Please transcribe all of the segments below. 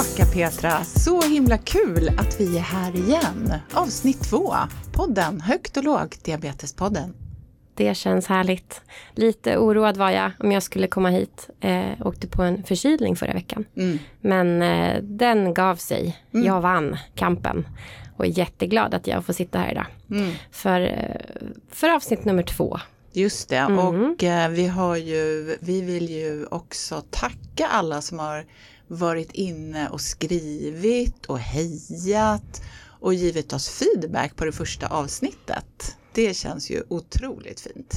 Tillbaka Petra! Så himla kul att vi är här igen. Avsnitt två, podden Högt och lågt, Diabetespodden. Det känns härligt. Lite oroad var jag om jag skulle komma hit. Eh, åkte på en förkylning förra veckan. Mm. Men eh, den gav sig. Mm. Jag vann kampen. Och är jätteglad att jag får sitta här idag. Mm. För, eh, för avsnitt nummer två. Just det, mm. och eh, vi har ju, vi vill ju också tacka alla som har varit inne och skrivit och hejat och givit oss feedback på det första avsnittet. Det känns ju otroligt fint.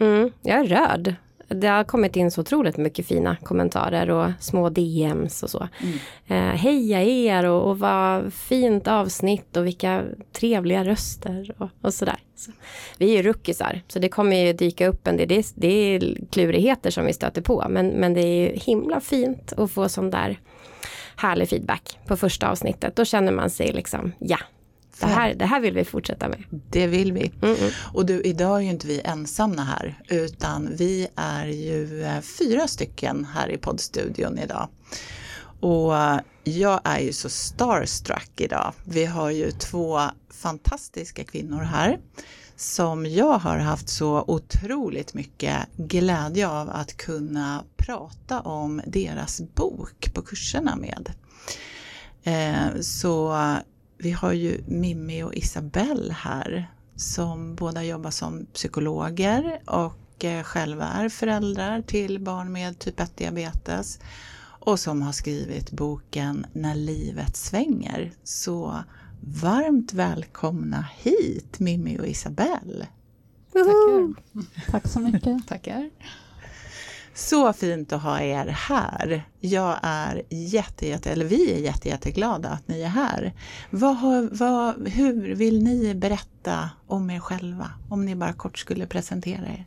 Mm, jag är rörd. Det har kommit in så otroligt mycket fina kommentarer och små DMs och så. Mm. Eh, heja er och, och vad fint avsnitt och vilka trevliga röster och, och sådär. Så, vi är ju ruckisar så det kommer ju dyka upp en del. Det är, det är klurigheter som vi stöter på men, men det är ju himla fint att få sån där härlig feedback på första avsnittet. Då känner man sig liksom, ja, det här, det här vill vi fortsätta med. Det vill vi. Mm -mm. Och du, idag är ju inte vi ensamma här utan vi är ju eh, fyra stycken här i poddstudion idag. Och eh, jag är ju så starstruck idag. Vi har ju två fantastiska kvinnor här som jag har haft så otroligt mycket glädje av att kunna prata om deras bok på kurserna med. Eh, så vi har ju Mimmi och Isabelle här som båda jobbar som psykologer och eh, själva är föräldrar till barn med typ 1 diabetes och som har skrivit boken När livet svänger. Så varmt välkomna hit Mimmi och Isabelle. Tackar. Tack så mycket. Tackar. Så fint att ha er här. Jag är jätte, jätte eller vi är jätte, jätteglada att ni är här. Vad, vad, hur vill ni berätta om er själva? Om ni bara kort skulle presentera er.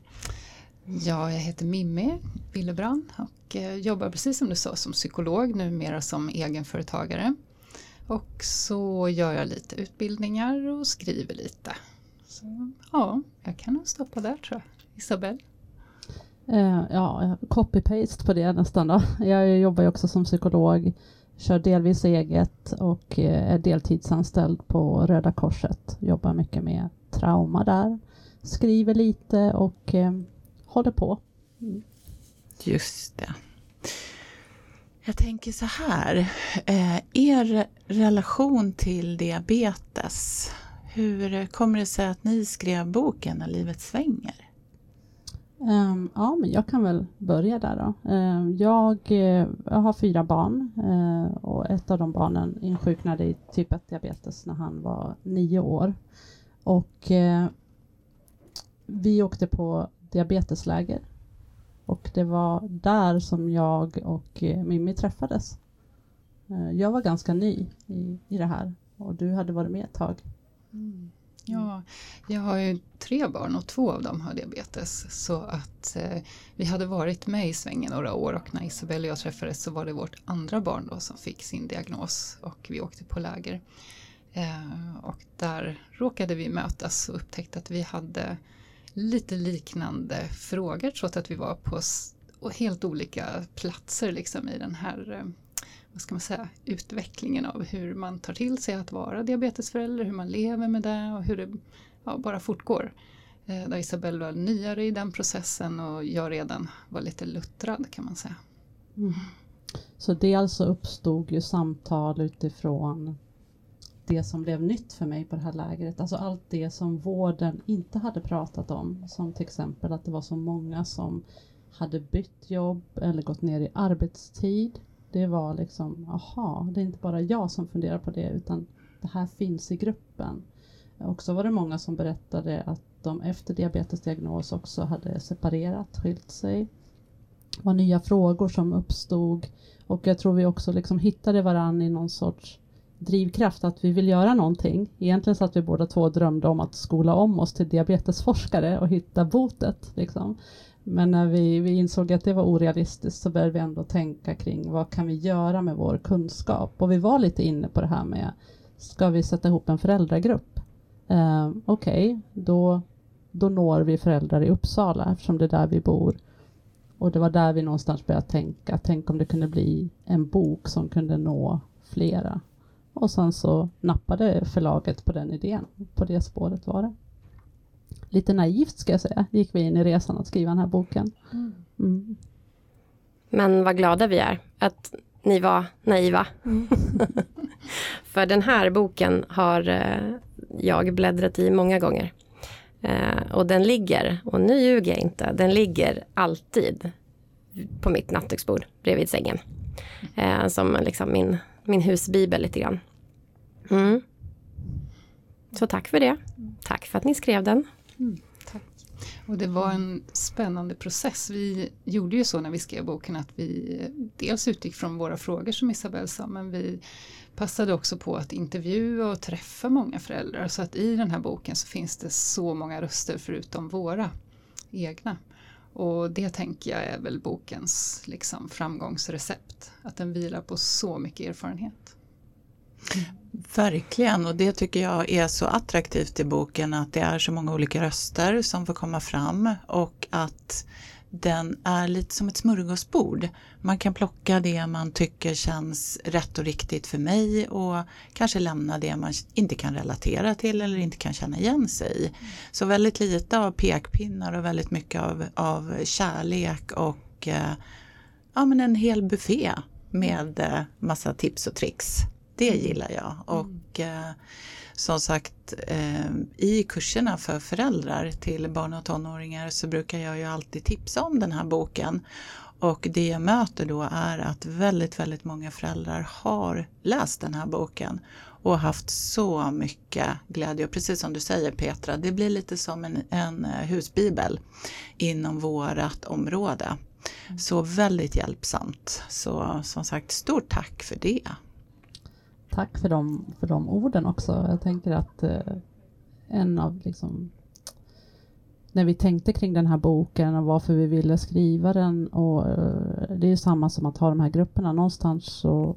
Ja, jag heter Mimmi Willebrand och eh, jobbar precis som du sa som psykolog, numera som egenföretagare. Och så gör jag lite utbildningar och skriver lite. Så ja, jag kan nog stoppa där tror jag. Isabelle? Eh, ja, copy-paste på det nästan då. Jag jobbar ju också som psykolog, kör delvis eget och eh, är deltidsanställd på Röda Korset. Jobbar mycket med trauma där. Skriver lite och eh, håller på. Mm. Just det. Jag tänker så här, eh, er relation till diabetes, hur kommer det sig att ni skrev boken När livet svänger? Um, ja, men jag kan väl börja där då. Uh, jag, uh, jag, har fyra barn uh, och ett av de barnen insjuknade i typ 1 diabetes när han var nio år. Och eh, vi åkte på diabetesläger och det var där som jag och Mimmi träffades. jag var ganska ny i, i det här och du hade varit med ett tag. Mm. Ja, jag har ju tre barn och två av dem har diabetes. Så att eh, vi hade varit med i svängen några år och när Isabelle och jag träffades så var det vårt andra barn då som fick sin diagnos och vi åkte på läger. Eh, och där råkade vi mötas och upptäckte att vi hade lite liknande frågor trots att vi var på helt olika platser liksom i den här eh, vad ska man säga, utvecklingen av hur man tar till sig att vara diabetesförälder, hur man lever med det och hur det ja, bara fortgår. Eh, där Isabelle var nyare i den processen och jag redan var lite luttrad kan man säga. Mm. Så dels så alltså uppstod ju samtal utifrån det som blev nytt för mig på det här lägret, alltså allt det som vården inte hade pratat om, som till exempel att det var så många som hade bytt jobb eller gått ner i arbetstid det var liksom, aha, det är inte bara jag som funderar på det utan det här finns i gruppen. Och så var det många som berättade att de efter diabetesdiagnos också hade separerat, skilt sig. Det var nya frågor som uppstod och jag tror vi också liksom hittade varann i någon sorts drivkraft att vi vill göra någonting. Egentligen så att vi båda två drömde om att skola om oss till diabetesforskare och hitta botet. Liksom. Men när vi, vi insåg att det var orealistiskt så började vi ändå tänka kring vad kan vi göra med vår kunskap? Och vi var lite inne på det här med ska vi sätta ihop en föräldragrupp? Eh, Okej, okay, då, då når vi föräldrar i Uppsala eftersom det är där vi bor. och det var där vi någonstans började tänka, tänk om det kunde bli en bok som kunde nå flera. Och sen så nappade förlaget på den idén, på det spåret var det. Lite naivt ska jag säga, gick vi in i resan att skriva den här boken. Mm. Men vad glada vi är att ni var naiva. Mm. För den här boken har eh, jag bläddrat i många gånger. Eh, och den ligger, och nu ljuger jag inte, den ligger alltid på mitt nattduksbord bredvid sängen. Eh, som liksom min, min husbibel lite grann. Mm. Så tack för det. Tack för att ni skrev den. Mm, tack. Och det var en spännande process. Vi gjorde ju så när vi skrev boken att vi eh, dels utgick från våra frågor som Isabelle sa men vi passade också på att intervjua och träffa många föräldrar så att i den här boken så finns det så många röster förutom våra egna. Och det tänker jag är väl bokens liksom, framgångsrecept, att den vilar på så mycket erfarenhet. Verkligen och det tycker jag är så attraktivt i boken att det är så många olika röster som får komma fram och att den är lite som ett smörgåsbord. Man kan plocka det man tycker känns rätt och riktigt för mig och kanske lämna det man inte kan relatera till eller inte kan känna igen sig i. Så väldigt lite av pekpinnar och väldigt mycket av, av kärlek och eh, ja, men en hel buffé med eh, massa tips och tricks. Det gillar jag. Och eh, som sagt eh, i kurserna för föräldrar till barn och tonåringar så brukar jag ju alltid tipsa om den här boken. Och det jag möter då är att väldigt, väldigt många föräldrar har läst den här boken och haft så mycket glädje. Och precis som du säger Petra, det blir lite som en, en husbibel inom vårat område. Så väldigt hjälpsamt. Så som sagt, stort tack för det tack för de, för de orden också. Jag tänker att eh, en av liksom när vi tänkte kring den här boken och varför vi ville skriva den och eh, det är samma som att ha de här grupperna någonstans så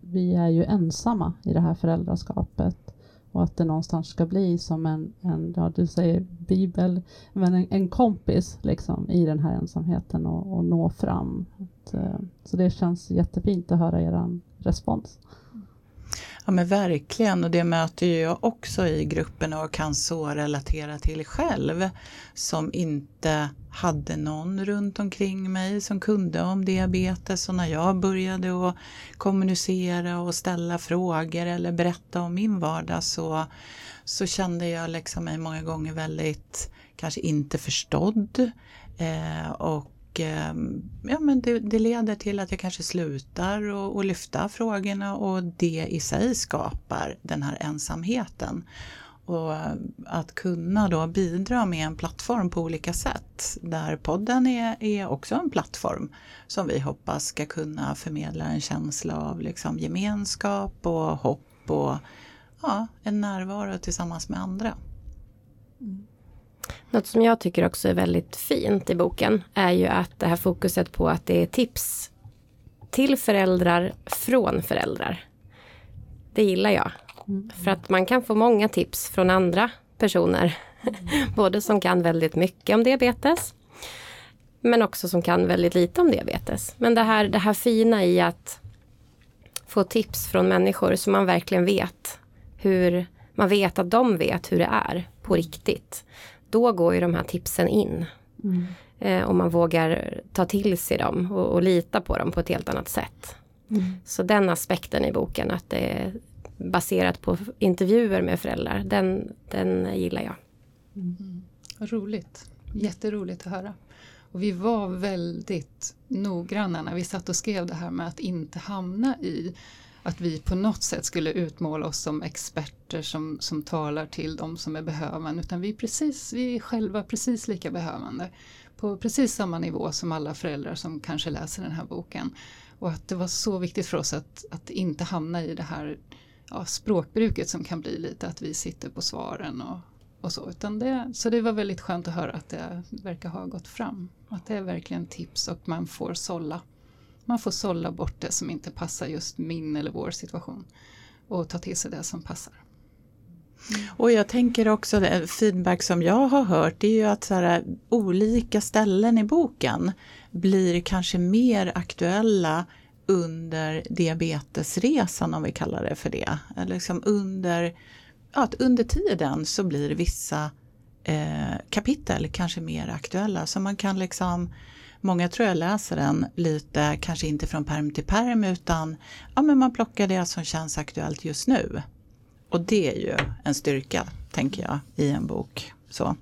vi är ju ensamma i det här föräldraskapet och att det någonstans ska bli som en, en ja du säger bibel, men en, en kompis liksom i den här ensamheten och, och nå fram. Att, eh, så det känns jättefint att höra er respons. Ja men verkligen. Och det möter ju jag också i gruppen och kan så relatera till själv som inte hade någon runt omkring mig som kunde om diabetes. Och när jag började att kommunicera och ställa frågor eller berätta om min vardag så, så kände jag liksom mig många gånger väldigt kanske inte förstådd eh, och Ehm, ja, men det, det, leder till att jag kanske slutar och, och lyfta frågorna och det i sig skapar den här ensamheten. Och eh, att kunna då bidra med en plattform på olika sätt där podden är, är också en plattform som vi hoppas ska kunna förmedla en känsla av liksom gemenskap och hopp och ja, en närvaro tillsammans med andra. Mm. Något som jag tycker också är väldigt fint i boken är ju att det här fokuset på att det är tips till föräldrar från föräldrar. Det gillar jag. Mm. För att man kan få många tips från andra personer. Mm. Både som kan väldigt mycket om diabetes men också som kan väldigt lite om diabetes. Men det här, det här fina i att få tips från människor som man verkligen vet hur man vet att de vet hur det är på riktigt då går ju de här tipsen in. Mm. Eh, och man vågar ta till sig dem och, och, lita på dem på ett helt annat sätt. Mm. Så den aspekten i boken, att det är baserat på intervjuer med föräldrar, den, den gillar jag. Mm. Roligt, jätteroligt att höra. Och vi var väldigt noggranna när vi satt och skrev det här med att inte hamna i att vi på något sätt skulle utmåla oss som experter som, som talar till de som är behövande utan vi är, precis, vi är själva precis lika behövande på precis samma nivå som alla föräldrar som kanske läser den här boken. Och att det var så viktigt för oss att, att inte hamna i det här ja, språkbruket som kan bli lite att vi sitter på svaren och, och så. Utan det, så det var väldigt skönt att höra att det verkar ha gått fram. Att det är verkligen tips och man får sålla man får sålla bort det som inte passar just min eller vår situation och ta till sig det som passar. Mm. Och jag tänker också, feedback som jag har hört, det är ju att så här, olika ställen i boken blir kanske mer aktuella under diabetesresan om vi kallar det för det. Liksom under, ja, att under tiden så blir vissa eh, kapitel kanske mer aktuella. Så man kan liksom, många tror jag läser den lite, kanske inte från perm till perm utan ja, men man plockar det som känns aktuellt just nu. Och det är ju en styrka, tänker jag, i en bok. Så.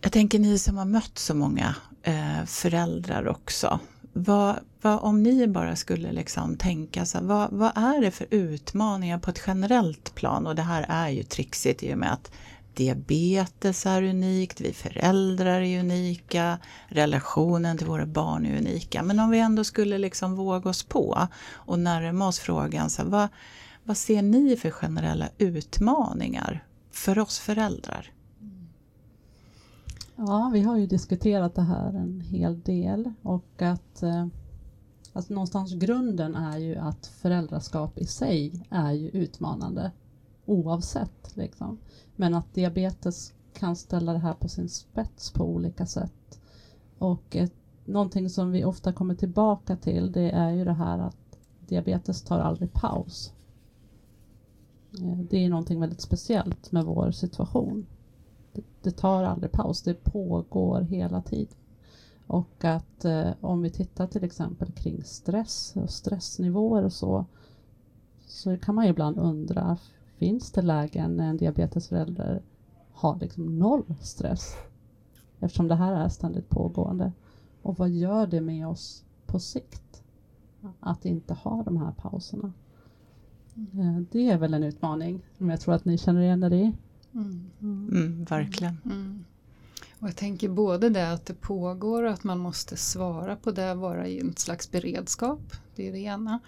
Jag tänker ni som har mött så många eh, föräldrar också. Vad, vad, om ni bara skulle liksom tänka så vad, vad är det för utmaningar på ett generellt plan? Och det här är ju trixigt i och med att diabetes är unikt, vi föräldrar är unika, relationen till våra barn är unika. Men om vi ändå skulle liksom våga oss på och närma oss frågan, så vad, vad ser ni för generella utmaningar för oss föräldrar? Ja, vi har ju diskuterat det här en hel del och att eh, alltså någonstans grunden är ju att föräldraskap i sig är ju utmanande oavsett. Liksom. Men att diabetes kan ställa det här på sin spets på olika sätt. Och ett, någonting som vi ofta kommer tillbaka till det är ju det här att diabetes tar aldrig paus. Eh, det är någonting väldigt speciellt med vår situation. Det, det tar aldrig paus, det pågår hela tiden. Och att eh, om vi tittar till exempel kring stress och stressnivåer och så så kan man ju ibland undra, finns det lägen när en diabetesförälder har liksom noll stress? Eftersom det här är ständigt pågående. Och vad gör det med oss på sikt? Att inte ha de här pauserna. Mm. Det är väl en utmaning som jag tror att ni känner igen er i. Mm. Mm, verkligen. Mm. Och jag tänker både det att det pågår och att man måste svara på det, vara i en slags beredskap. Det är det ena.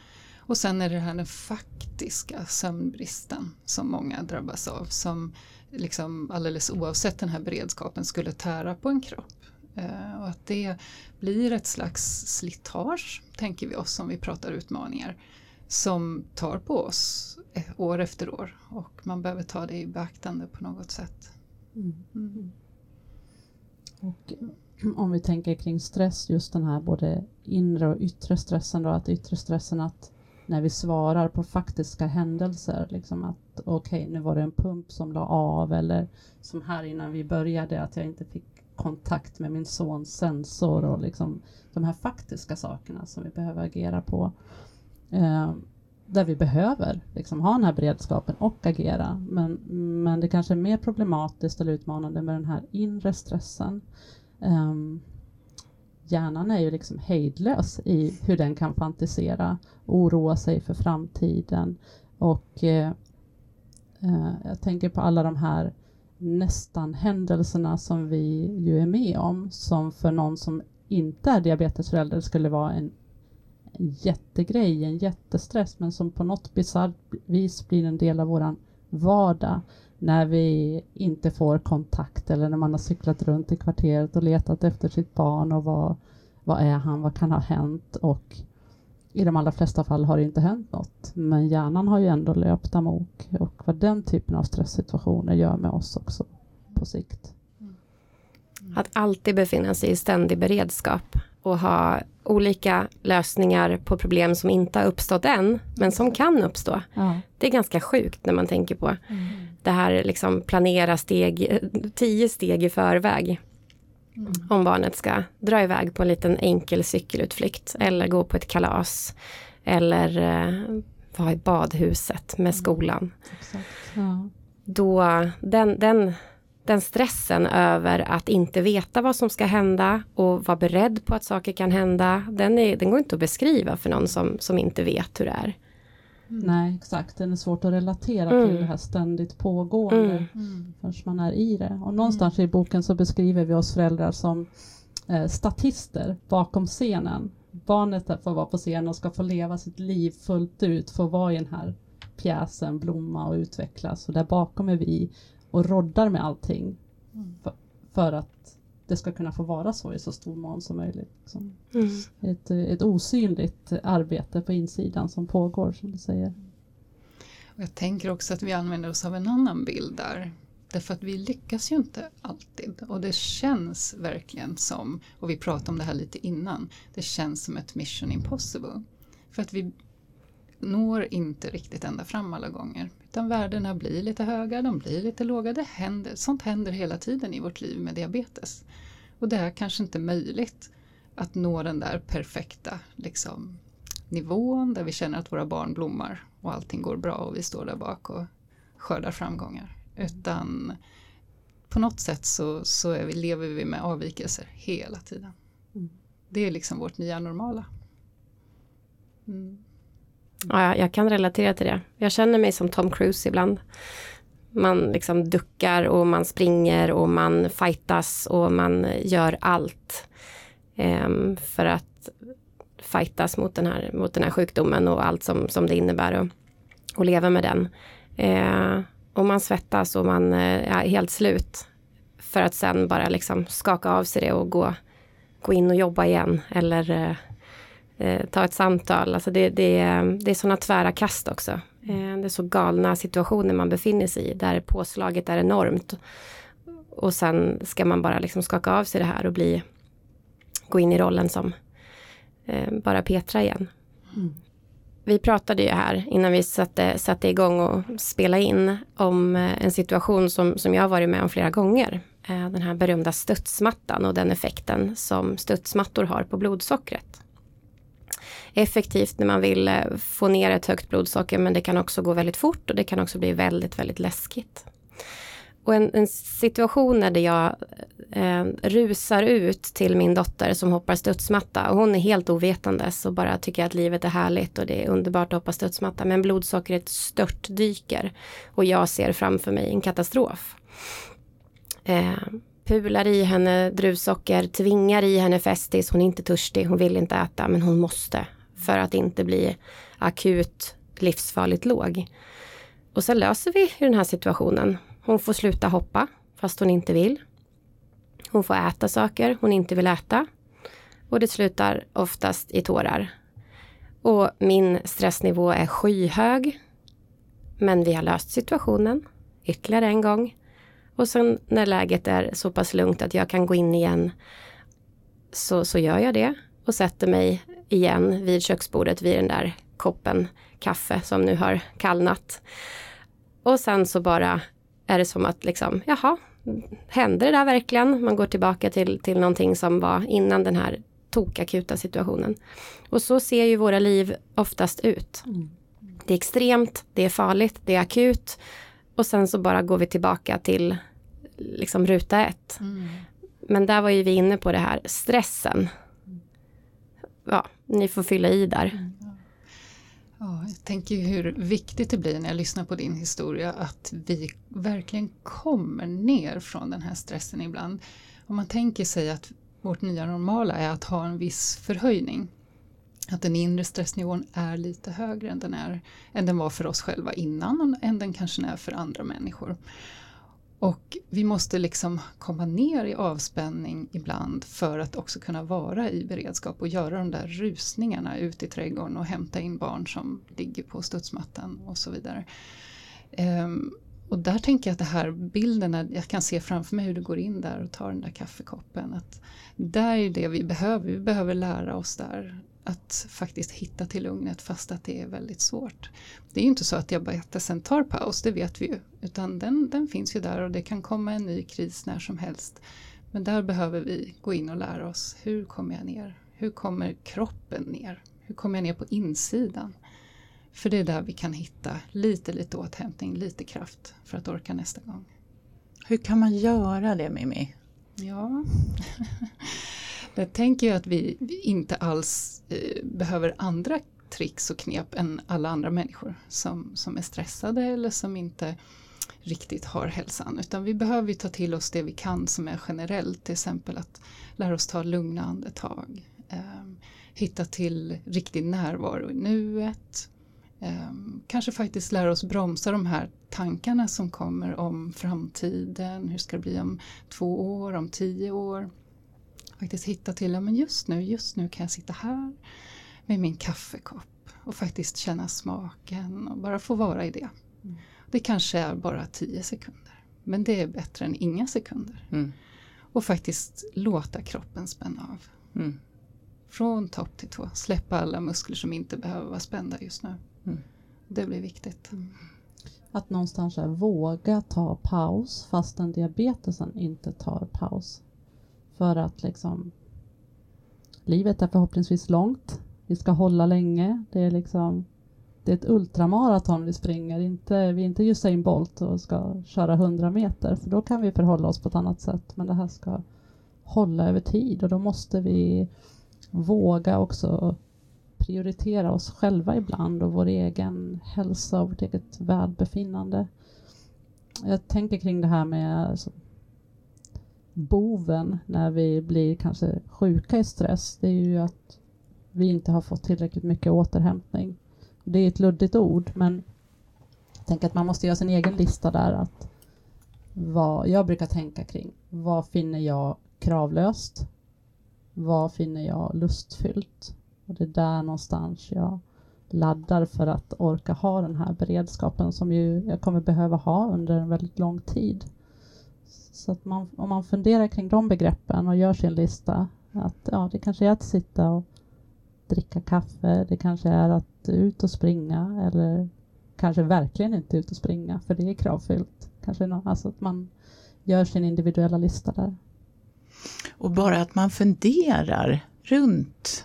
Och sen är det här den faktiska sömnbristen som många drabbas av som liksom alldeles oavsett den här beredskapen skulle tära på en kropp. Eh, och att det blir ett slags slitage, tänker vi oss om vi pratar utmaningar, som tar på oss eh, år efter år och man behöver ta det i beaktande på något sätt. Mm. Mm. Och om vi tänker kring stress, just den här både inre och yttre stressen då, att yttre stressen att när vi svarar på faktiska händelser. Liksom att okej, okay, nu var det en pump som la av eller som här innan vi började att jag inte fick kontakt med min sons sensor och liksom de här faktiska sakerna som vi behöver agera på. Eh, där vi behöver liksom ha den här beredskapen och agera. Men, men det kanske är mer problematiskt eller utmanande med den här inre stressen. Um, hjärnan är ju liksom hejdlös i hur den kan fantisera, oroa sig för framtiden. Och eh, eh, jag tänker på alla de här nästan händelserna som vi ju är med om som för någon som inte är diabetesförälder skulle vara en, en jättegrej, en jättestress men som på något bisarrt vis blir en del av våran vardag när vi inte får kontakt eller när man har cyklat runt i kvarteret och letat efter sitt barn och vad, vad är han, vad kan ha hänt och i de allra flesta fall har det inte hänt något. Men hjärnan har ju ändå löpt amok och vad den typen av stresssituationer gör med oss också på sikt. Att alltid befinna sig i ständig beredskap och ha olika lösningar på problem som inte har uppstått än, men som kan uppstå. Ja. Det är ganska sjukt när man tänker på mm. det här liksom planera steg, tio steg i förväg. Mm. Om barnet ska dra iväg på en liten enkel cykelutflykt eller gå på ett kalas. Eller eh, vara i badhuset med mm. skolan. Mm. Ja. Då, den, den den stressen över att inte veta vad som ska hända och vara beredd på att saker kan hända, den, är, den går inte att beskriva för någon som, som inte vet hur det är. Mm. Nej, exakt. Den är svårt att relatera mm. till det här ständigt pågående mm. mm. förrän man är i det. Och någonstans mm. i boken så beskriver vi oss föräldrar som eh, statister bakom scenen. Barnet får vara på scenen och ska få leva sitt liv fullt ut, få vara i den här pjäsen, blomma och utvecklas. Och där bakom är vi och roddar med allting mm. för, för, att det ska kunna få vara så i så stor mån som möjligt. Liksom. Mm. Ett, ett osynligt arbete på insidan som pågår som du säger. Och jag tänker också att vi använder oss av en annan bild där. Därför att vi lyckas ju inte alltid och det känns verkligen som, och vi pratade om det här lite innan, det känns som ett mission impossible. För att vi når inte riktigt ända fram alla gånger. Utan värdena blir lite höga, de blir lite låga. Det händer, sånt händer hela tiden i vårt liv med diabetes. Och det är kanske inte möjligt att nå den där perfekta liksom, nivån där vi känner att våra barn blommar och allting går bra och vi står där bak och skördar framgångar. Utan på något sätt så, så vi, lever vi med avvikelser hela tiden. Mm. Det är liksom vårt nya normala. Mm. Ja, jag kan relatera till det. Jag känner mig som Tom Cruise ibland. Man liksom duckar och man springer och man fightas och man gör allt. Um, för att fightas mot den här, mot den här sjukdomen och allt som, som det innebär och, och leva med den. Uh, och man svettas och man uh, är helt slut. För att sen bara liksom skaka av sig det och gå, gå in och jobba igen eller uh, eh, ta ett samtal. Alltså det, det, det är sådana tvära kast också. Eh, det är så galna situationer man befinner sig i där påslaget är enormt. Och sen ska man bara liksom skaka av sig det här och bli gå in i rollen som eh, bara Petra igen. Mm. Vi pratade ju här innan vi satte, satte igång och spela in om eh, en situation som, som jag har varit med om flera gånger. Eh, den här berömda studsmattan och den effekten som studsmattor har på blodsockret effektivt när man vill eh, få ner ett högt blodsocker men det kan också gå väldigt fort och det kan också bli väldigt, väldigt läskigt. Och en, en situation där jag eh, rusar ut till min dotter som hoppar studsmatta och hon är helt ovetandes och bara tycker att livet är härligt och det är underbart att hoppa studsmatta men blodsockret störtdyker och jag ser framför mig en katastrof. Eh, pular i henne druvsocker, tvingar i henne Festis, hon är inte törstig, hon vill inte äta men hon måste för att inte bli akut livsfarligt låg. Och sen löser vi den här situationen. Hon får sluta hoppa fast hon inte vill. Hon får äta saker hon inte vill äta. Och det slutar oftast i tårar. Och min stressnivå är skyhög. Men vi har löst situationen ytterligare en gång. Och sen när läget är så pass lugnt att jag kan gå in igen så, så gör jag det och sätter mig igen vid köksbordet vid den där koppen kaffe som nu har kallnat. Och sen så bara är det som att liksom, jaha, hände det där verkligen? Man går tillbaka till, till någonting som var innan den här tokakuta situationen. Och så ser ju våra liv oftast ut. Mm. Det är extremt, det är farligt, det är akut och sen så bara går vi tillbaka till liksom ruta ett. Mm. Men där var ju vi inne på det här stressen ja, ni får fylla i där. Mm. Ja, jag tänker hur viktigt det blir när jag lyssnar på din historia att vi verkligen kommer ner från den här stressen ibland. Om man tänker sig att vårt nya normala är att ha en viss förhöjning. Att den inre stressnivån är lite högre än den, är, än den var för oss själva innan och än den kanske är för andra människor. Och vi måste liksom komma ner i avspänning ibland för att också kunna vara i beredskap och göra de där rusningarna ut i trädgården och hämta in barn som ligger på studsmattan och så vidare. Um, och där tänker jag att det här bilden, jag kan se framför mig hur du går in där och tar den där kaffekoppen. Att där är det vi behöver, vi behöver lära oss där att faktiskt hitta till lugnet fast att det är väldigt svårt. Det är ju inte så att diabetesen tar paus, det vet vi ju. Utan den, den finns ju där och det kan komma en ny kris när som helst. Men där behöver vi gå in och lära oss, hur kommer jag ner? Hur kommer kroppen ner? Hur kommer jag ner på insidan? För det är där vi kan hitta lite, lite återhämtning, lite kraft för att orka nästa gång. Hur kan man göra det Mimmi? Ja, Jag tänker att vi inte alls eh, behöver andra tricks och knep än alla andra människor som, som är stressade eller som inte riktigt har hälsan. Utan vi behöver ta till oss det vi kan som är generellt. Till exempel att lära oss ta lugna andetag. Eh, hitta till riktig närvaro i nuet. Eh, kanske faktiskt lära oss bromsa de här tankarna som kommer om framtiden. Hur ska det bli om två år, om tio år? Faktiskt hitta till, ja men just nu, just nu kan jag sitta här med min kaffekopp och faktiskt känna smaken och bara få vara i det. Det kanske är bara 10 sekunder. Men det är bättre än inga sekunder. Mm. Och faktiskt låta kroppen spänna av. Mm. Från topp till tå. Släppa alla muskler som inte behöver vara spända just nu. Mm. Det blir viktigt. Att någonstans våga ta paus fastän diabetesen inte tar paus. För att liksom livet är förhoppningsvis långt. Vi ska hålla länge. Det är liksom det är ett ultramaraton vi springer, inte, vi är inte Usain Bolt och ska köra 100 meter för då kan vi förhålla oss på ett annat sätt. Men det här ska hålla över tid och då måste vi våga också prioritera oss själva ibland och vår egen hälsa och vårt eget välbefinnande. Jag tänker kring det här med alltså, boven när vi blir kanske sjuka i stress. Det är ju att vi inte har fått tillräckligt mycket återhämtning. Det är ett luddigt ord men jag tänker att man måste göra sin egen lista där. att vad Jag brukar tänka kring vad finner jag kravlöst? Vad finner jag lustfyllt? Och det är där någonstans jag laddar för att orka ha den här beredskapen som ju jag kommer behöva ha under en väldigt lång tid. Så att man, om man funderar kring de begreppen och gör sin lista, att ja, det kanske är att sitta och dricka kaffe, det kanske är att ut och springa eller kanske verkligen inte ut och springa för det är kravfyllt. Kanske någon, alltså att man gör sin individuella lista där. Och bara att man funderar runt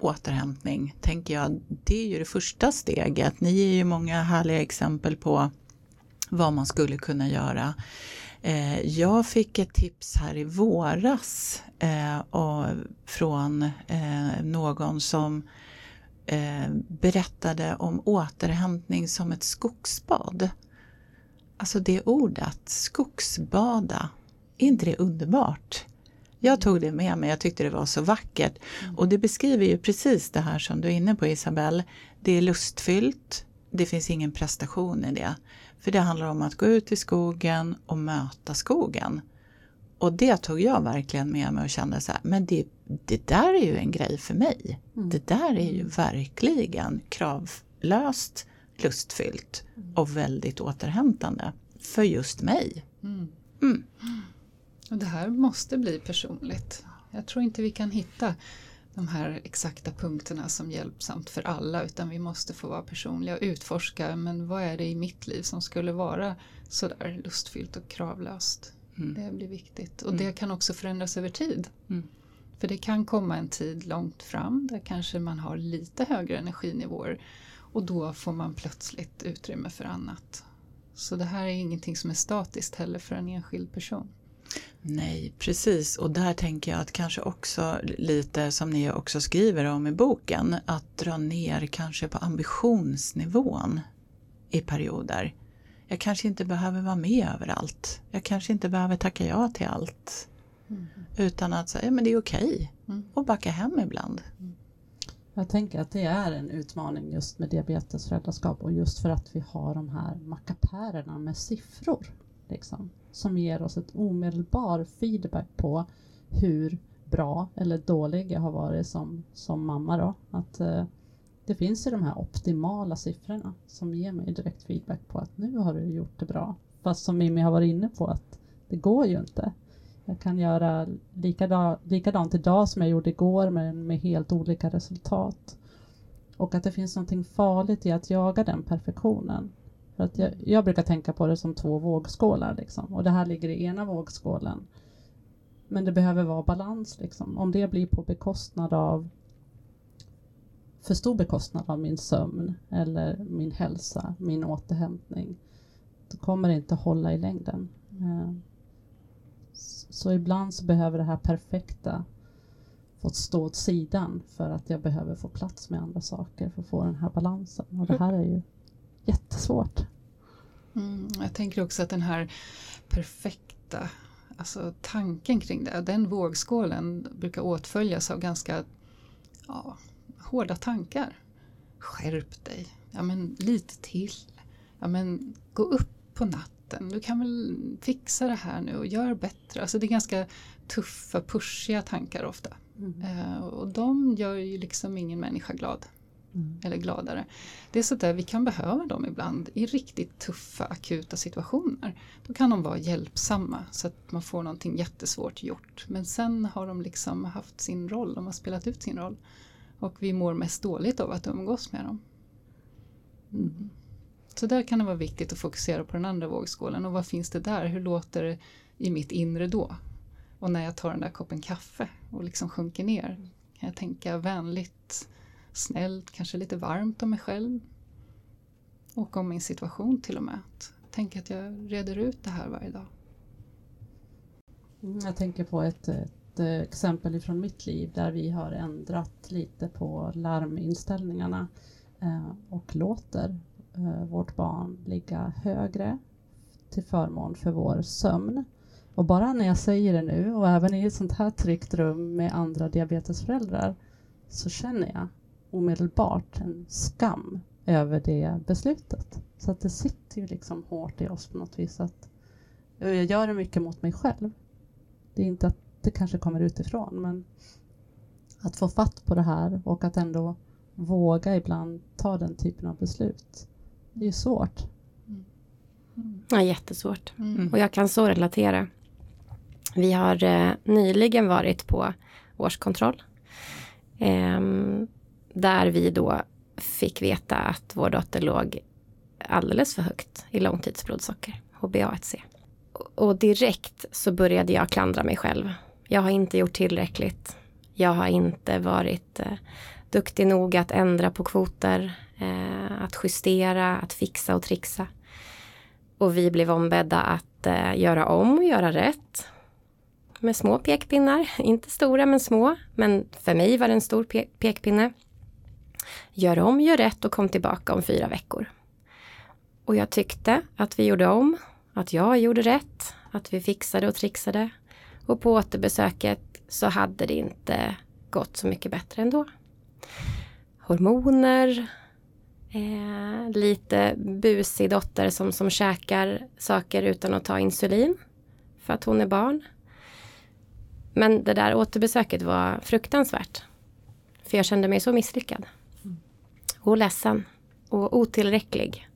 återhämtning, tänker jag, det är ju det första steget. Ni ger ju många härliga exempel på vad man skulle kunna göra. Eh, jag fick ett tips här i våras eh, från eh, någon som berättade om återhämtning som ett skogsbad. Alltså det ordet, skogsbada, är inte det underbart? Jag tog det med mig, jag tyckte det var så vackert. Och det beskriver ju precis det här som du är inne på Isabelle. Det är lustfyllt, det finns ingen prestation i det. För det handlar om att gå ut i skogen och möta skogen. Och det tog jag verkligen med mig och kände så här, men det, det där är ju en grej för mig. Mm. Det där är ju verkligen kravlöst, lustfyllt och väldigt återhämtande för just mig. Mm. Mm. Och det här måste bli personligt. Jag tror inte vi kan hitta de här exakta punkterna som hjälpsamt för alla utan vi måste få vara personliga och utforska men vad är det i mitt liv som skulle vara sådär lustfyllt och kravlöst. Mm. Det blir viktigt och mm. det kan också förändras över tid. Mm. För det kan komma en tid långt fram där kanske man har lite högre energinivåer och då får man plötsligt utrymme för annat. Så det här är ingenting som är statiskt heller för en enskild person. Nej, precis. Och där tänker jag att kanske också lite som ni också skriver om i boken, att dra ner kanske på ambitionsnivån i perioder. Jag kanske inte behöver vara med överallt. Jag kanske inte behöver tacka ja till allt. Mm. Utan att säga, ja men det är okej. Mm. Och backa hem ibland. Mm. Jag tänker att det är en utmaning just med diabetesföräldraskap och just för att vi har de här mackapärerna med siffror. Liksom som ger oss ett omedelbar feedback på hur bra eller dålig jag har varit som, som mamma. Då. Att, eh, det finns ju de här optimala siffrorna som ger mig direkt feedback på att nu har du gjort det bra. Fast som Mimmi har varit inne på att det går ju inte. Jag kan göra likadant, likadant idag som jag gjorde igår men med helt olika resultat. Och att det finns något farligt i att jaga den perfektionen. För att jag, jag, brukar tänka på det som två vågskålar liksom. och det här ligger i ena vågskålen. Men det behöver vara balans liksom. Om det blir på bekostnad av för stor bekostnad av min sömn eller min hälsa, min återhämtning, då kommer det inte hålla i längden. Eh, så ibland så behöver det här perfekta få stå åt sidan för att jag behöver få plats med andra saker för att få den här balansen. Och det här är ju jättesvårt. Mm, jag tänker också att den här perfekta alltså tanken kring det, den vågskålen brukar åtföljas av ganska ja, hårda tankar. Skärp dig, ja men lite till, ja men gå upp på natten, du kan väl fixa det här nu och gör bättre. Alltså det är ganska tuffa, pushiga tankar ofta. Mm. Uh, och de gör ju liksom ingen människa glad mm. eller gladare. Det är så där vi kan behöva dem ibland i riktigt tuffa akuta situationer. Då kan de vara hjälpsamma så att man får någonting jättesvårt gjort. Men sen har de liksom haft sin roll, de har spelat ut sin roll. Och vi mår mest dåligt av att umgås med dem. Mm. Så där kan det vara viktigt att fokusera på den andra vågskålen och vad finns det där? Hur låter det i mitt inre då? Och när jag tar den där koppen kaffe och liksom sjunker ner kan jag tänka vänligt, snällt, kanske lite varmt om mig själv. Och om min situation till och med. Tänk att jag reder ut det här varje dag. Mm, jag tänker på ett, ett eh, exempel från mitt liv där vi har ändrat lite på larminställningarna eh, och låter eh, vårt barn ligga högre till förmån för vår sömn. Och bara när jag säger det nu och även i ett sånt här tryggt rum med andra diabetesföräldrar så känner jag omedelbart en skam över det beslutet. Så att det sitter ju liksom hårt i oss på något vis. Att jag gör det mycket mot mig själv. Det är inte att det kanske kommer utifrån men att få fatt på det här och att ändå våga ibland ta den typen av beslut. Det är ju svårt. Mm. Ja, jättesvårt. Mm. Och jag kan så relatera. Vi har eh, nyligen varit på årskontroll. Eh, där vi då fick veta att vår dotter låg alldeles för högt i långtidsblodsocker, HbA1c. Och direkt så började jag klandra mig själv. Jag har inte gjort tillräckligt. Jag har inte varit eh, duktig nog att ändra på kvoter, eh, att justera, att fixa och trixa. Och vi blev ombedda att eh, göra om och göra rätt med små pekpinnar. Inte stora men små. Men för mig var det en stor pe pekpinne. Gör om, gör rätt och kom tillbaka om fyra veckor. Och jag tyckte att vi gjorde om, att jag gjorde rätt, att vi fixade och trixade. Och på återbesöket så hade det inte gått så mycket bättre ändå. Hormoner, eh, lite busig dotter som, som käkar saker utan att ta insulin för att hon är barn. Men det där återbesöket var fruktansvärt. För jag kände mig så misslyckad. Och ledsen. Och otillräcklig.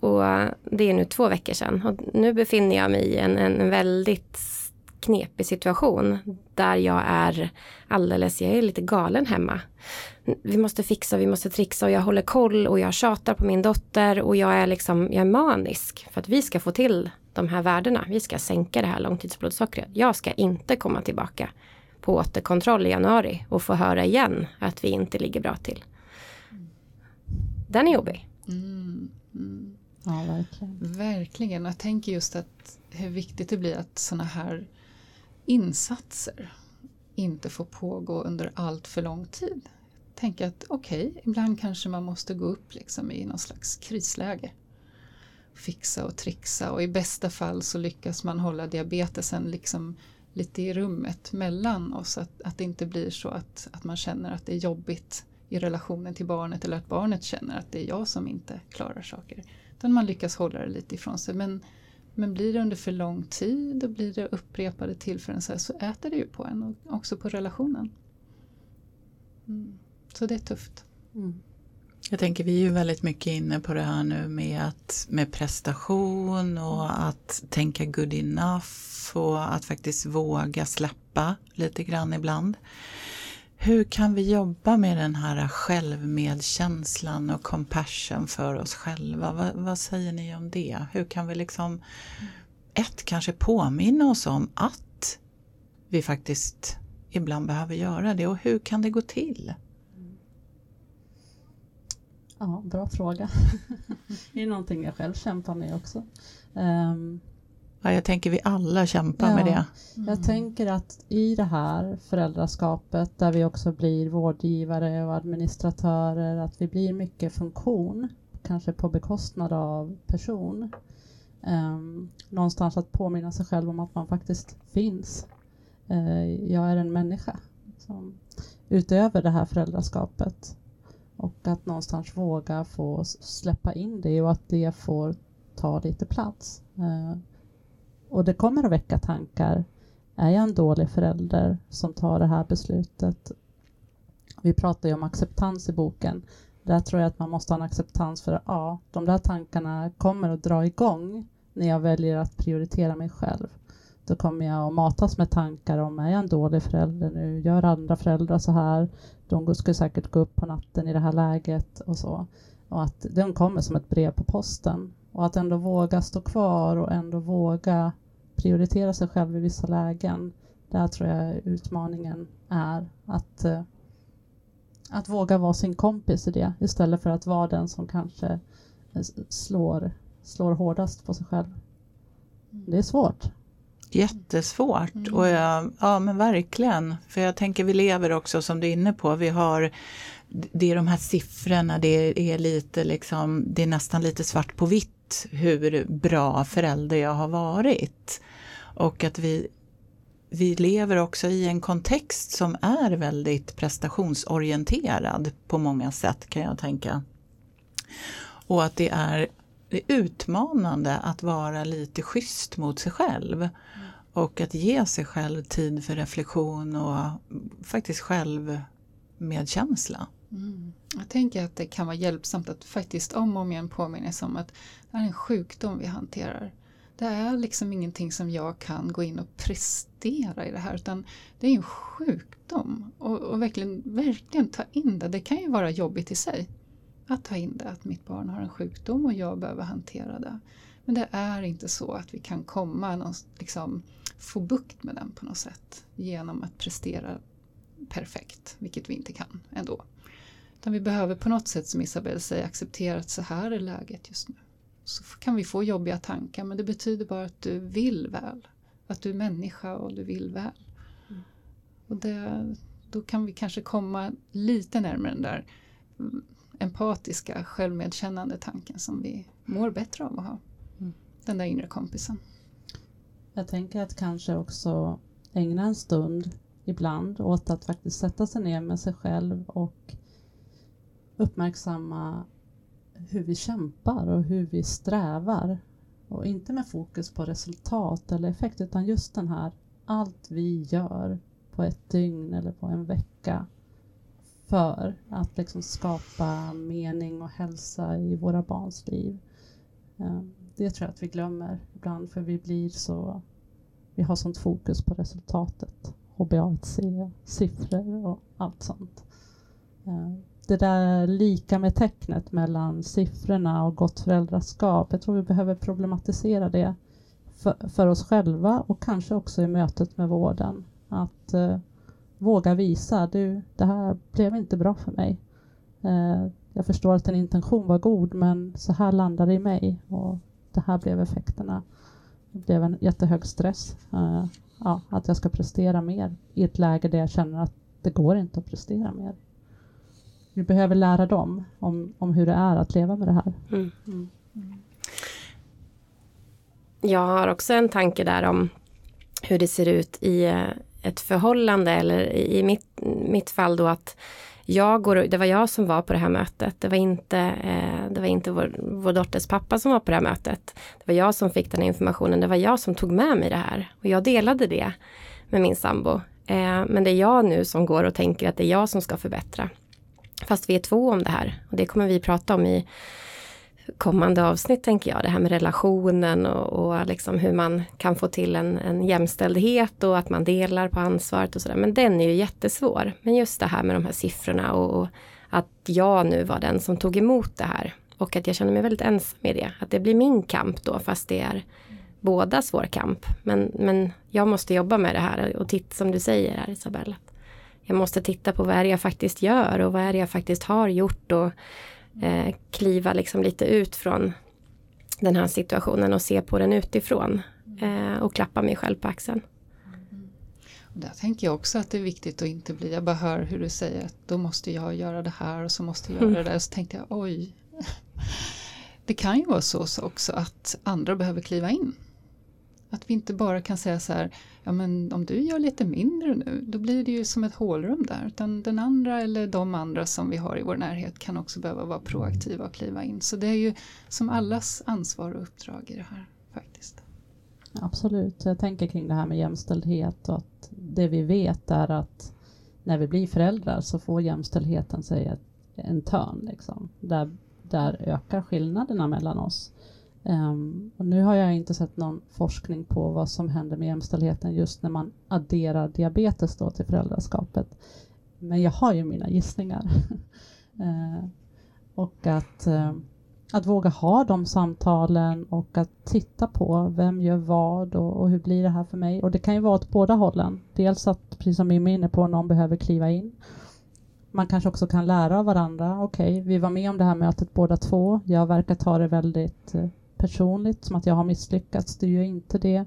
Och eh, det är nu två veckor sedan. Och nu befinner jag mig i en, en väldigt knepig situation. Där jag är alldeles, jag är lite galen hemma. Vi måste fixa, vi måste trixa och jag håller koll och jag tjatar på min dotter och jag är liksom, jag är manisk för att vi ska få till de här värdena. Vi ska sänka det här långtidsblodsockret. Jag ska inte komma tillbaka på återkontroll i januari och få höra igen att vi inte ligger bra till. Den är jobbig. Mm, mm. Ja, verkligen. Verkligen. Jag tänker just att hur viktigt det blir att sådana här insatser inte får pågå under allt för lång tid. Tänk att okej, okay, ibland kanske man måste gå upp liksom i någon slags krisläge fixa och trixa och i bästa fall så lyckas man hålla diabetesen liksom lite i rummet mellan oss. Att, att det inte blir så att, att man känner att det är jobbigt i relationen till barnet eller att barnet känner att det är jag som inte klarar saker. Utan man lyckas hålla det lite ifrån sig. Men, men blir det under för lång tid och blir det upprepade tillfällen så, här, så äter det ju på en och också på relationen. Mm. Så det är tufft. Mm. Jag tänker vi är ju väldigt mycket inne på det här nu med, att, med prestation och att tänka good enough och att faktiskt våga släppa lite grann ibland. Hur kan vi jobba med den här självmedkänslan och compassion för oss själva? Vad, vad säger ni om det? Hur kan vi liksom ett, kanske påminna oss om att vi faktiskt ibland behöver göra det och hur kan det gå till? Ja, bra fråga. det är någonting jag själv kämpar med också. Um, ja, jag tänker vi alla kämpar ja, med det. Mm. Jag tänker att i det här föräldraskapet där vi också blir vårdgivare och administratörer, att vi blir mycket funktion, kanske på bekostnad av person. Um, någonstans att påminna sig själv om att man faktiskt finns. Uh, jag är en människa. Som, utöver det här föräldraskapet och att någonstans våga få släppa in det och att det får ta lite plats. Eh, och det kommer att väcka tankar. Är jag en dålig förälder som tar det här beslutet? Vi pratar ju om acceptans i boken där tror jag att man måste ha en acceptans för att ja, de där tankarna kommer att dra igång när jag väljer att prioritera mig själv. Då kommer jag att matas med tankar om är jag en dålig förälder nu? Gör andra föräldrar så här? De skulle säkert gå upp på natten i det här läget och så. Och att den kommer som ett brev på posten. Och att ändå våga stå kvar och ändå våga prioritera sig själv i vissa lägen. Där tror jag utmaningen är att, eh, att våga vara sin kompis i det istället för att vara den som kanske slår, slår hårdast på sig själv. Det är svårt. Jättesvårt mm. och jag, ja men verkligen. För jag tänker vi lever också som du är inne på, vi har det är de här siffrorna, det är lite liksom, det är nästan lite svart på vitt hur bra förälder jag har varit. Och att vi, vi lever också i en kontext som är väldigt prestationsorienterad på många sätt kan jag tänka. Och att det är utmanande att vara lite schysst mot sig själv. Och att ge sig själv tid för reflektion och faktiskt självmedkänsla. Mm. Jag tänker att det kan vara hjälpsamt att faktiskt om och om igen påminna sig om att det är en sjukdom vi hanterar. Det är liksom ingenting som jag kan gå in och prestera i det här utan det är en sjukdom. Och, och verkligen, verkligen ta in det. Det kan ju vara jobbigt i sig att ta in det, att mitt barn har en sjukdom och jag behöver hantera det. Men det är inte så att vi kan komma någon, liksom, få bukt med den på något sätt genom att prestera perfekt, vilket vi inte kan ändå. Utan vi behöver på något sätt, som Isabelle säger, acceptera att så här är läget just nu. Så kan vi få jobbiga tankar, men det betyder bara att du vill väl. Att du är människa och du vill väl. Mm. Och det, då kan vi kanske komma lite närmare den där empatiska, självmedkännande tanken som vi mår bättre av att ha. Mm. Den där inre kompisen. Jag tänker att kanske också ägna en stund ibland åt att faktiskt sätta sig ner med sig själv och uppmärksamma hur vi kämpar och hur vi strävar. Och inte med fokus på resultat eller effekt utan just den här allt vi gör på ett dygn eller på en vecka för att liksom skapa mening och hälsa i våra barns liv. Ehm, det tror jag att vi glömmer ibland för vi blir så vi har sånt fokus på resultatet. HBAC, siffror och allt sånt. Ehm, det där lika med tecknet mellan siffrorna och gott föräldraskap. Jag tror vi behöver problematisera det för, för oss själva och kanske också i mötet med vården. Att eh, våga visa, du, det här blev inte bra för mig. Eh, jag förstår att en intention var god men så här landade det i mig och det här blev effekterna. Det blev en jättehög stress. Eh, ja, att jag ska prestera mer i ett läge där jag känner att det går inte att prestera mer. Vi behöver lära dem om, om hur det är att leva med det här. Mm. Mm. Jag har också en tanke där om hur det ser ut i eh, ett förhållande eller i mitt, mitt fall då att jag går, det var jag som var på det här mötet. Det var inte, eh, det var inte vår, vår dotters pappa som var på det här mötet. Det var jag som fick den informationen. Det var jag som tog med mig det här. Och jag delade det med min sambo. Eh, men det är jag nu som går och tänker att det är jag som ska förbättra. Fast vi är två om det här. Och det kommer vi prata om i kommande avsnitt tänker jag. Det här med relationen och, och liksom hur man kan få till en, en jämställdhet och att man delar på ansvaret och sådär. Men den är ju jättesvår. Men just det här med de här siffrorna och, och att jag nu var den som tog emot det här. Och att jag känner mig väldigt ensam i det. Att det blir min kamp då fast det är båda svår kamp. Men, men jag måste jobba med det här och titta som du säger här Isabella. Jag måste titta på vad är det jag faktiskt gör och vad är det jag faktiskt har gjort och eh, kliva liksom lite ut från den här situationen och se på den utifrån eh, och klappa mig själv på axeln. Där tänker jag också att det är viktigt att inte bli, jag bara hör hur du säger att då måste jag göra det här och så måste jag göra det där. Så tänkte jag oj. Det kan ju vara så också att andra behöver kliva in. Att vi inte bara kan säga så här, ja men om du gör lite mindre nu, då blir det ju som ett hålrum där. Utan den andra eller de andra som vi har i vår närhet kan också behöva vara proaktiva och kliva in. Så det är ju som allas ansvar och uppdrag i det här faktiskt. Absolut, jag tänker kring det här med jämställdhet och att det vi vet är att när vi blir föräldrar så får jämställdheten sig en törn. Liksom. Där, där ökar skillnaderna mellan oss. Um, och nu har jag inte sett någon forskning på vad som händer med jämställdheten just när man adderar diabetes då till föräldraskapet. Men jag har ju mina gissningar. uh, och att, uh, att våga ha de samtalen och att titta på vem gör vad och, och, hur blir det här för mig? Och det kan ju vara åt båda hållen. Dels att, precis som Mimmi är inne på, någon behöver kliva in. Man kanske också kan lära av varandra. Okej, okay, vi var med om det här mötet båda två. Jag verkar ta det väldigt uh, personligt, som att jag har misslyckats. Du gör inte det.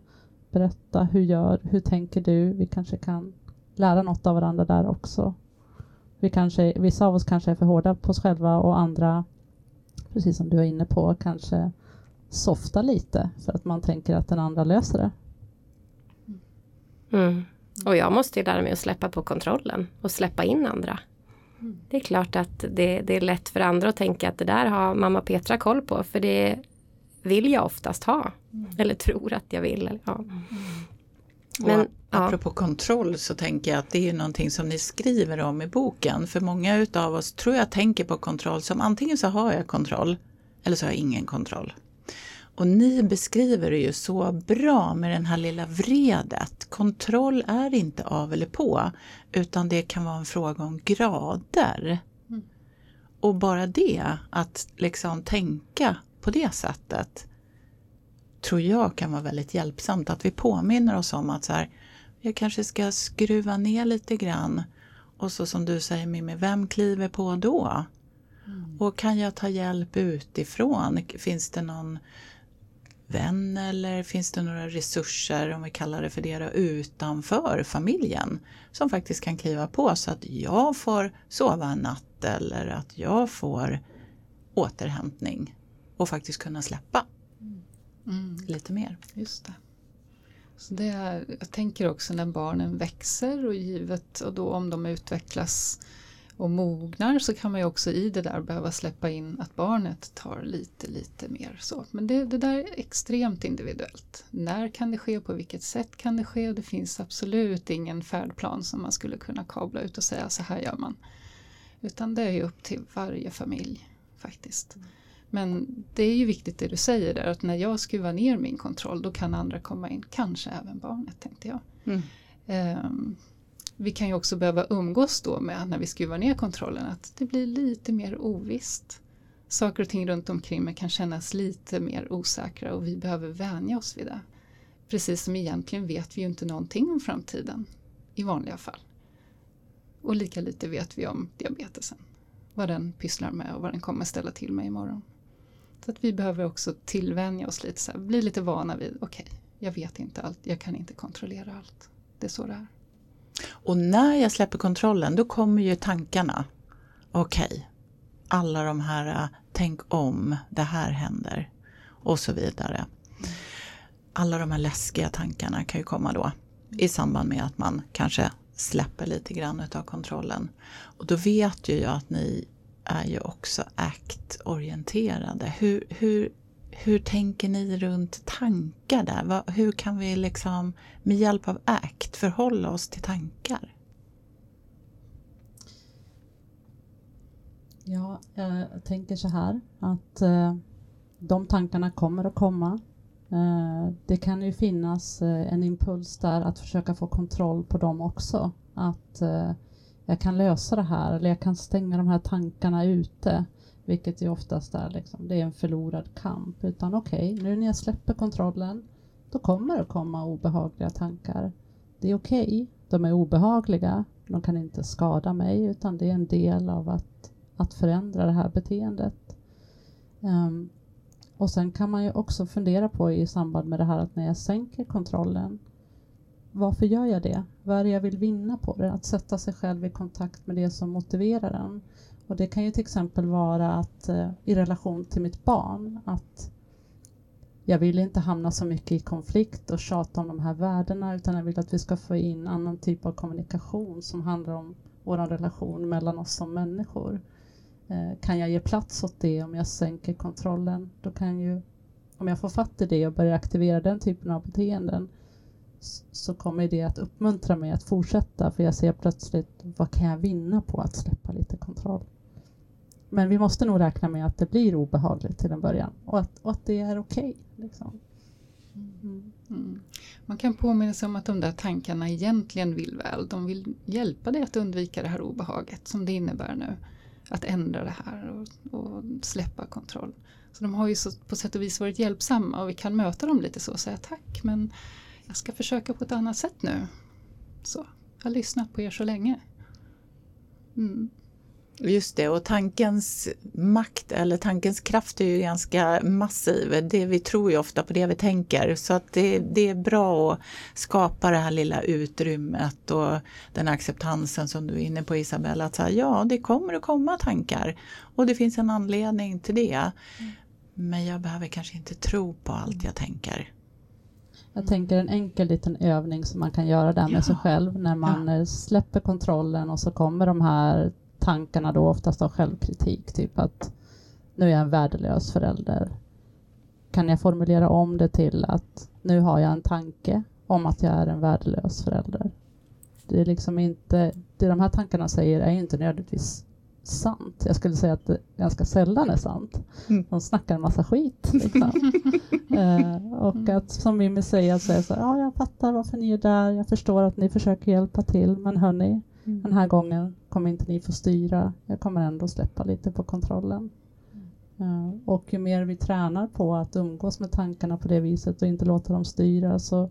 Berätta, hur gör, hur tänker du? Vi kanske kan lära något av varandra där också. Vi kanske, vissa av oss kanske är för hårda på oss själva och andra, precis som du är inne på, kanske softa lite för att man tänker att den andra löser det. Mm. Och jag måste ju lära mig att släppa på kontrollen och släppa in andra. Mm. Det är klart att det, det, är lätt för andra att tänka att det där har mamma Petra koll på för det vill jag oftast ha. Mm. Eller tror att jag vill. Ja. Mm. Men, och apropå ja. kontroll så tänker jag att det är någonting som ni skriver om i boken. För många utav oss tror jag tänker på kontroll som antingen så har jag kontroll eller så har jag ingen kontroll. Och ni beskriver det ju så bra med den här lilla vredet. Kontroll är inte av eller på utan det kan vara en fråga om grader. Mm. Och bara det, att liksom tänka på det sättet tror jag kan vara väldigt hjälpsamt. Att vi påminner oss om att så här, jag kanske ska skruva ner lite grann. Och så som du säger Mimmi, vem kliver på då? Mm. Och kan jag ta hjälp utifrån? Finns det någon vän eller finns det några resurser, om vi kallar det för det, då, utanför familjen som faktiskt kan kliva på så att jag får sova en natt eller att jag får återhämtning och faktiskt kunna släppa mm. lite mer. Just det. Så det är, jag tänker också när barnen växer och givet och då om de utvecklas och mognar så kan man ju också i det där behöva släppa in att barnet tar lite, lite mer så. Men det, det där är extremt individuellt. När kan det ske? På vilket sätt kan det ske? Det finns absolut ingen färdplan som man skulle kunna kabla ut och säga så här gör man. Utan det är ju upp till varje familj faktiskt. Mm. Men det är ju viktigt det du säger där att när jag skruvar ner min kontroll då kan andra komma in, kanske även barnet tänkte jag. Mm. Um, vi kan ju också behöva umgås då med när vi skruvar ner kontrollen att det blir lite mer ovisst. Saker och ting runt omkring mig kan kännas lite mer osäkra och vi behöver vänja oss vid det. Precis som egentligen vet vi ju inte någonting om framtiden i vanliga fall. Och lika lite vet vi om diabetesen. Vad den pysslar med och vad den kommer ställa till med imorgon. Så att vi behöver också tillvänja oss lite, så här, bli lite vana vid, okej, okay, jag vet inte allt, jag kan inte kontrollera allt. Det är så det är. Och när jag släpper kontrollen då kommer ju tankarna. Okej, okay, alla de här äh, tänk om, det här händer och så vidare. Alla de här läskiga tankarna kan ju komma då i samband med att man kanske släpper lite grann utav kontrollen. Och då vet ju jag att ni är ju också ACT-orienterade. Hur, hur, hur tänker ni runt tankar där? Hur kan vi liksom med hjälp av ACT förhålla oss till tankar? Ja, eh, jag tänker så här att eh, de tankarna kommer att komma. Eh, det kan ju finnas en impuls där att försöka få kontroll på dem också. Att jag kan lösa det här eller jag kan stänga de här tankarna ute. Vilket ju oftast är liksom, det är en förlorad kamp. Utan okej, okay, nu när jag släpper kontrollen då kommer det komma obehagliga tankar. Det är okej, okay, de är obehagliga. De kan inte skada mig utan det är en del av att, att förändra det här beteendet. Um, och sen kan man ju också fundera på i samband med det här att när jag sänker kontrollen varför gör jag det? Vad är det jag vill vinna på det? Att sätta sig själv i kontakt med det som motiverar en. Och det kan ju till exempel vara att eh, i relation till mitt barn att jag vill inte hamna så mycket i konflikt och tjata om de här värdena utan jag vill att vi ska få in annan typ av kommunikation som handlar om vår relation mellan oss som människor. Eh, kan jag ge plats åt det om jag sänker kontrollen? Då kan ju, om jag får fatt i det och börjar aktivera den typen av beteenden så kommer det att uppmuntra mig att fortsätta för jag ser plötsligt vad kan jag vinna på att släppa lite kontroll. men vi måste nog räkna med att det blir obehagligt till en början och att, och att det är okej. Okay, liksom. mm. Mm. Man kan påminna sig om att de där tankarna egentligen vill väl. De vill hjälpa dig att undvika det här obehaget som det innebär nu. Att ändra det här och, och släppa kontroll. Så de har ju så, på sätt och vis varit hjälpsamma och vi kan möta dem lite så och säga tack men jag ska försöka på ett annat sätt nu. Så, jag har lyssnat på er så länge. Mm. Just det, och tankens makt eller tankens kraft är ju ganska massiv. Det, vi tror ju ofta på det vi tänker så att det, det är bra att skapa det här lilla utrymmet och den acceptansen som du är inne på Isabella. Att säga, ja, det kommer att komma tankar och det finns en anledning till det. Mm. Men jag behöver kanske inte tro på allt jag tänker. Jag tänker en enkel liten övning som man kan göra där med ja. sig själv när man ja. släpper kontrollen och så kommer de här tankarna då oftast av självkritik, typ att nu är jag en värdelös förälder. Kan jag formulera om det till att nu har jag en tanke om att jag är en värdelös förälder. Det är liksom inte, det de här tankarna säger är inte nödvändigtvis sant. Jag skulle säga att det ganska sällan är sant. Mm. De snackar en massa skit. Liksom. eh, och att som Mimmi säger, så är så ja jag fattar varför ni är där, jag förstår att ni försöker hjälpa till, men hörni, Mm. Den här gången kommer inte ni få styra. Jag kommer ändå släppa lite på kontrollen. Uh, och ju mer vi tränar på att umgås med tankarna på det viset och inte låta dem styra så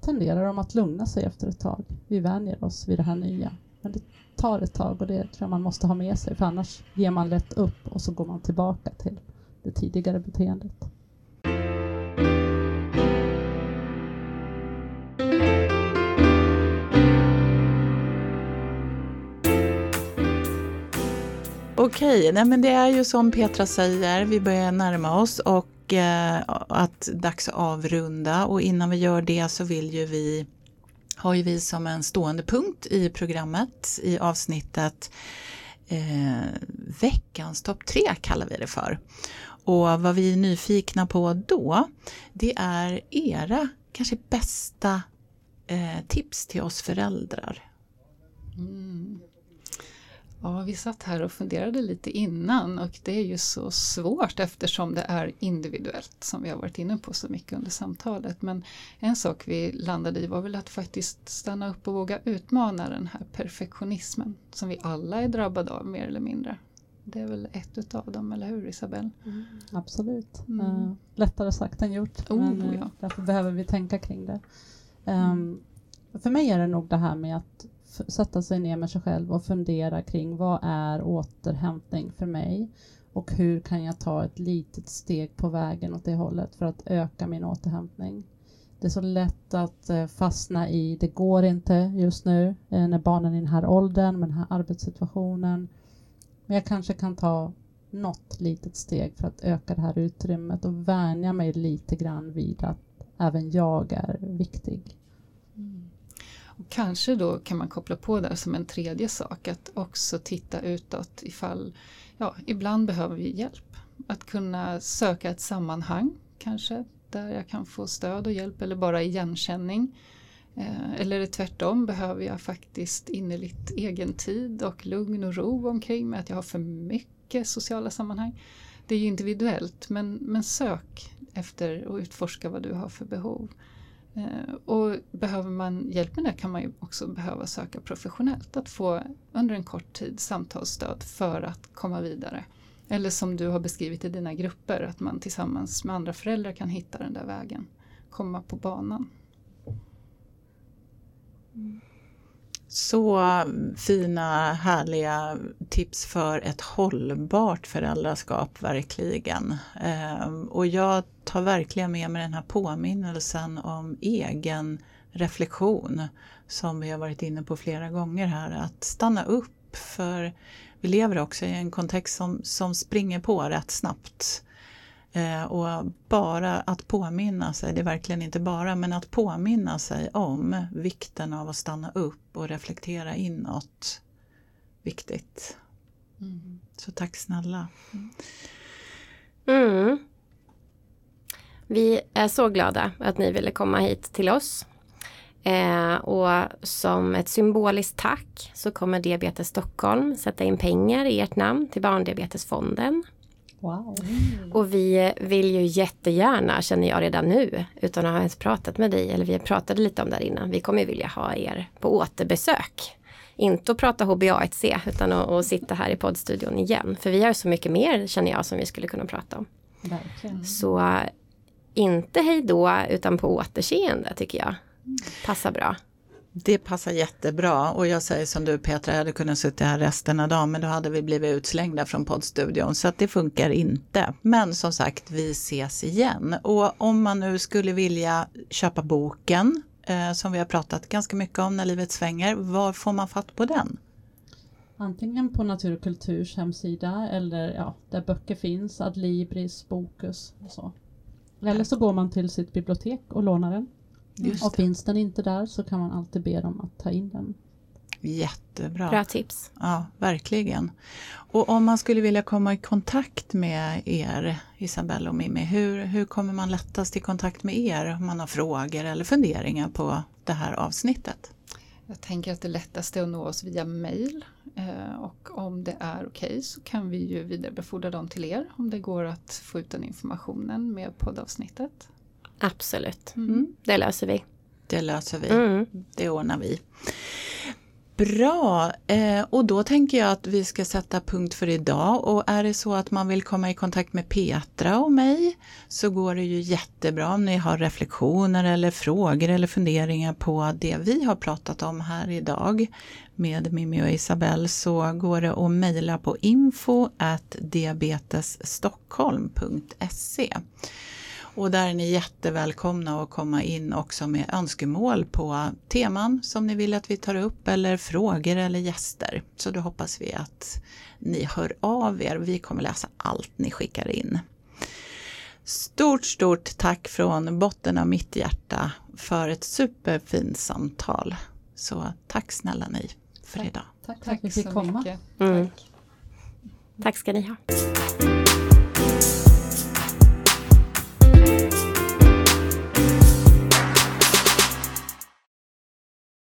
tenderar de att lugna sig efter ett tag. Vi vänjer oss vid det här nya. Men det tar ett tag och det tror jag man måste ha med sig för annars ger man lätt upp och så går man tillbaka till det tidigare beteendet. Okej, nej men det är ju som Petra säger, vi börjar närma oss och eh, att dags att avrunda och innan vi gör det så vill ju vi har ju vi som en stående punkt i programmet i avsnittet eh, veckans topp tre kallar vi det för. Och vad vi är nyfikna på då det är era kanske bästa eh, tips till oss föräldrar. Mm. Ja, vi satt här och funderade lite innan och det är ju så svårt eftersom det är individuellt som vi har varit inne på så mycket under samtalet. Men en sak vi landade i var väl att faktiskt stanna upp och våga utmana den här perfektionismen som vi alla är drabbade av mer eller mindre. Det är väl ett utav dem, eller hur Isabelle? Mm. Absolut. Mm. Uh, lättare sagt än gjort. Oh, men, ja. Därför behöver vi tänka kring det. Um, för mig är det nog det här med att sätta sig ner med sig själv och fundera kring vad är återhämtning för mig och hur kan jag ta ett litet steg på vägen åt det hållet för att öka min återhämtning. Det är så lätt att eh, fastna i det går inte just nu eh, när barnen är i den här åldern med den här arbetssituationen. Men jag kanske kan ta något litet steg för att öka det här utrymmet och vänja mig lite grann vid att även jag är viktig. Kanske då kan man koppla på där som en tredje sak att också titta utåt ifall, ja, ibland behöver vi hjälp. Att kunna söka ett sammanhang kanske där jag kan få stöd och hjälp eller bara igenkänning. Eh, eller tvärtom, behöver jag faktiskt innerligt egen tid och lugn och ro omkring mig, att jag har för mycket sociala sammanhang. Det är ju individuellt men, men sök efter och utforska vad du har för behov. Eh, och behöver man hjälp med det kan man ju också behöva söka professionellt, att få under en kort tid samtalsstöd för att komma vidare. Eller som du har beskrivit i dina grupper, att man tillsammans med andra föräldrar kan hitta den där vägen, komma på banan. Mm. Så fina, härliga tips för ett hållbart föräldraskap, verkligen. Ehm, och jag tar verkligen med mig den här påminnelsen om egen reflektion som vi har varit inne på flera gånger här. Att stanna upp, för vi lever också i en kontext som, som springer på rätt snabbt. Eh, och bara att påminna sig, det är verkligen inte bara, men att påminna sig om vikten av att stanna upp och reflektera inåt. Viktigt. Mm. Så tack snälla. Mm. mm. Vi är så glada att ni ville komma hit till oss. Eh, och som ett symboliskt tack så kommer Diabetes Stockholm sätta in pengar i ert namn till Barndiabetesfonden. Wow. Och vi vill ju jättegärna, känner jag redan nu, utan att ha ens pratat med dig, eller vi pratade lite om det här innan, vi kommer vilja ha er på återbesök. Inte att prata HBA1C, utan att, att sitta här i poddstudion igen. För vi har så mycket mer, känner jag, som vi skulle kunna prata om. Verkligen. Så inte hej då, utan på återseende tycker jag. Passar bra. Det passar jättebra och jag säger som du Petra, jag hade kunnat sitta här resten av dagen men då hade vi blivit utslängda från poddstudion så att det funkar inte. Men som sagt, vi ses igen och om man nu skulle vilja köpa boken eh, som vi har pratat ganska mycket om när livet svänger, var får man fatt på den? Antingen på Natur och kulturs hemsida eller ja, där böcker finns, Adlibris, Bokus och så. Eller så går man till sitt bibliotek och lånar den. Just och det. finns den inte där så kan man alltid be dem att ta in den. Jättebra. Bra tips. Ja, verkligen. Och om man skulle vilja komma i kontakt med er, Isabelle och Mimmi, hur, hur kommer man lättast i kontakt med er om man har frågor eller funderingar på det här avsnittet? Jag tänker att det lättaste är att nå oss via mail eh, och om det är okej så kan vi ju vidarebefordra dem till er om det går att få ut den informationen med poddavsnittet. Absolut. Mm. Det löser vi. Det löser vi. Mm. Det ordnar vi. Bra, eh, och då tänker jag att vi ska sätta punkt för idag och är det så att man vill komma i kontakt med Petra och mig så går det ju jättebra om ni har reflektioner eller frågor eller funderingar på det vi har pratat om här idag med Mimmi och Isabelle så går det att mejla på info diabetesstockholm.se och där är ni jättevälkomna att komma in också med önskemål på teman som ni vill att vi tar upp eller frågor eller gäster. Så då hoppas vi att ni hör av er. Vi kommer läsa allt ni skickar in. Stort, stort tack från botten av mitt hjärta för ett superfint samtal. Så tack snälla ni för idag. Tack för att Tack vi fick så komma. mycket. Mm. Tack. Tack ska ni ha.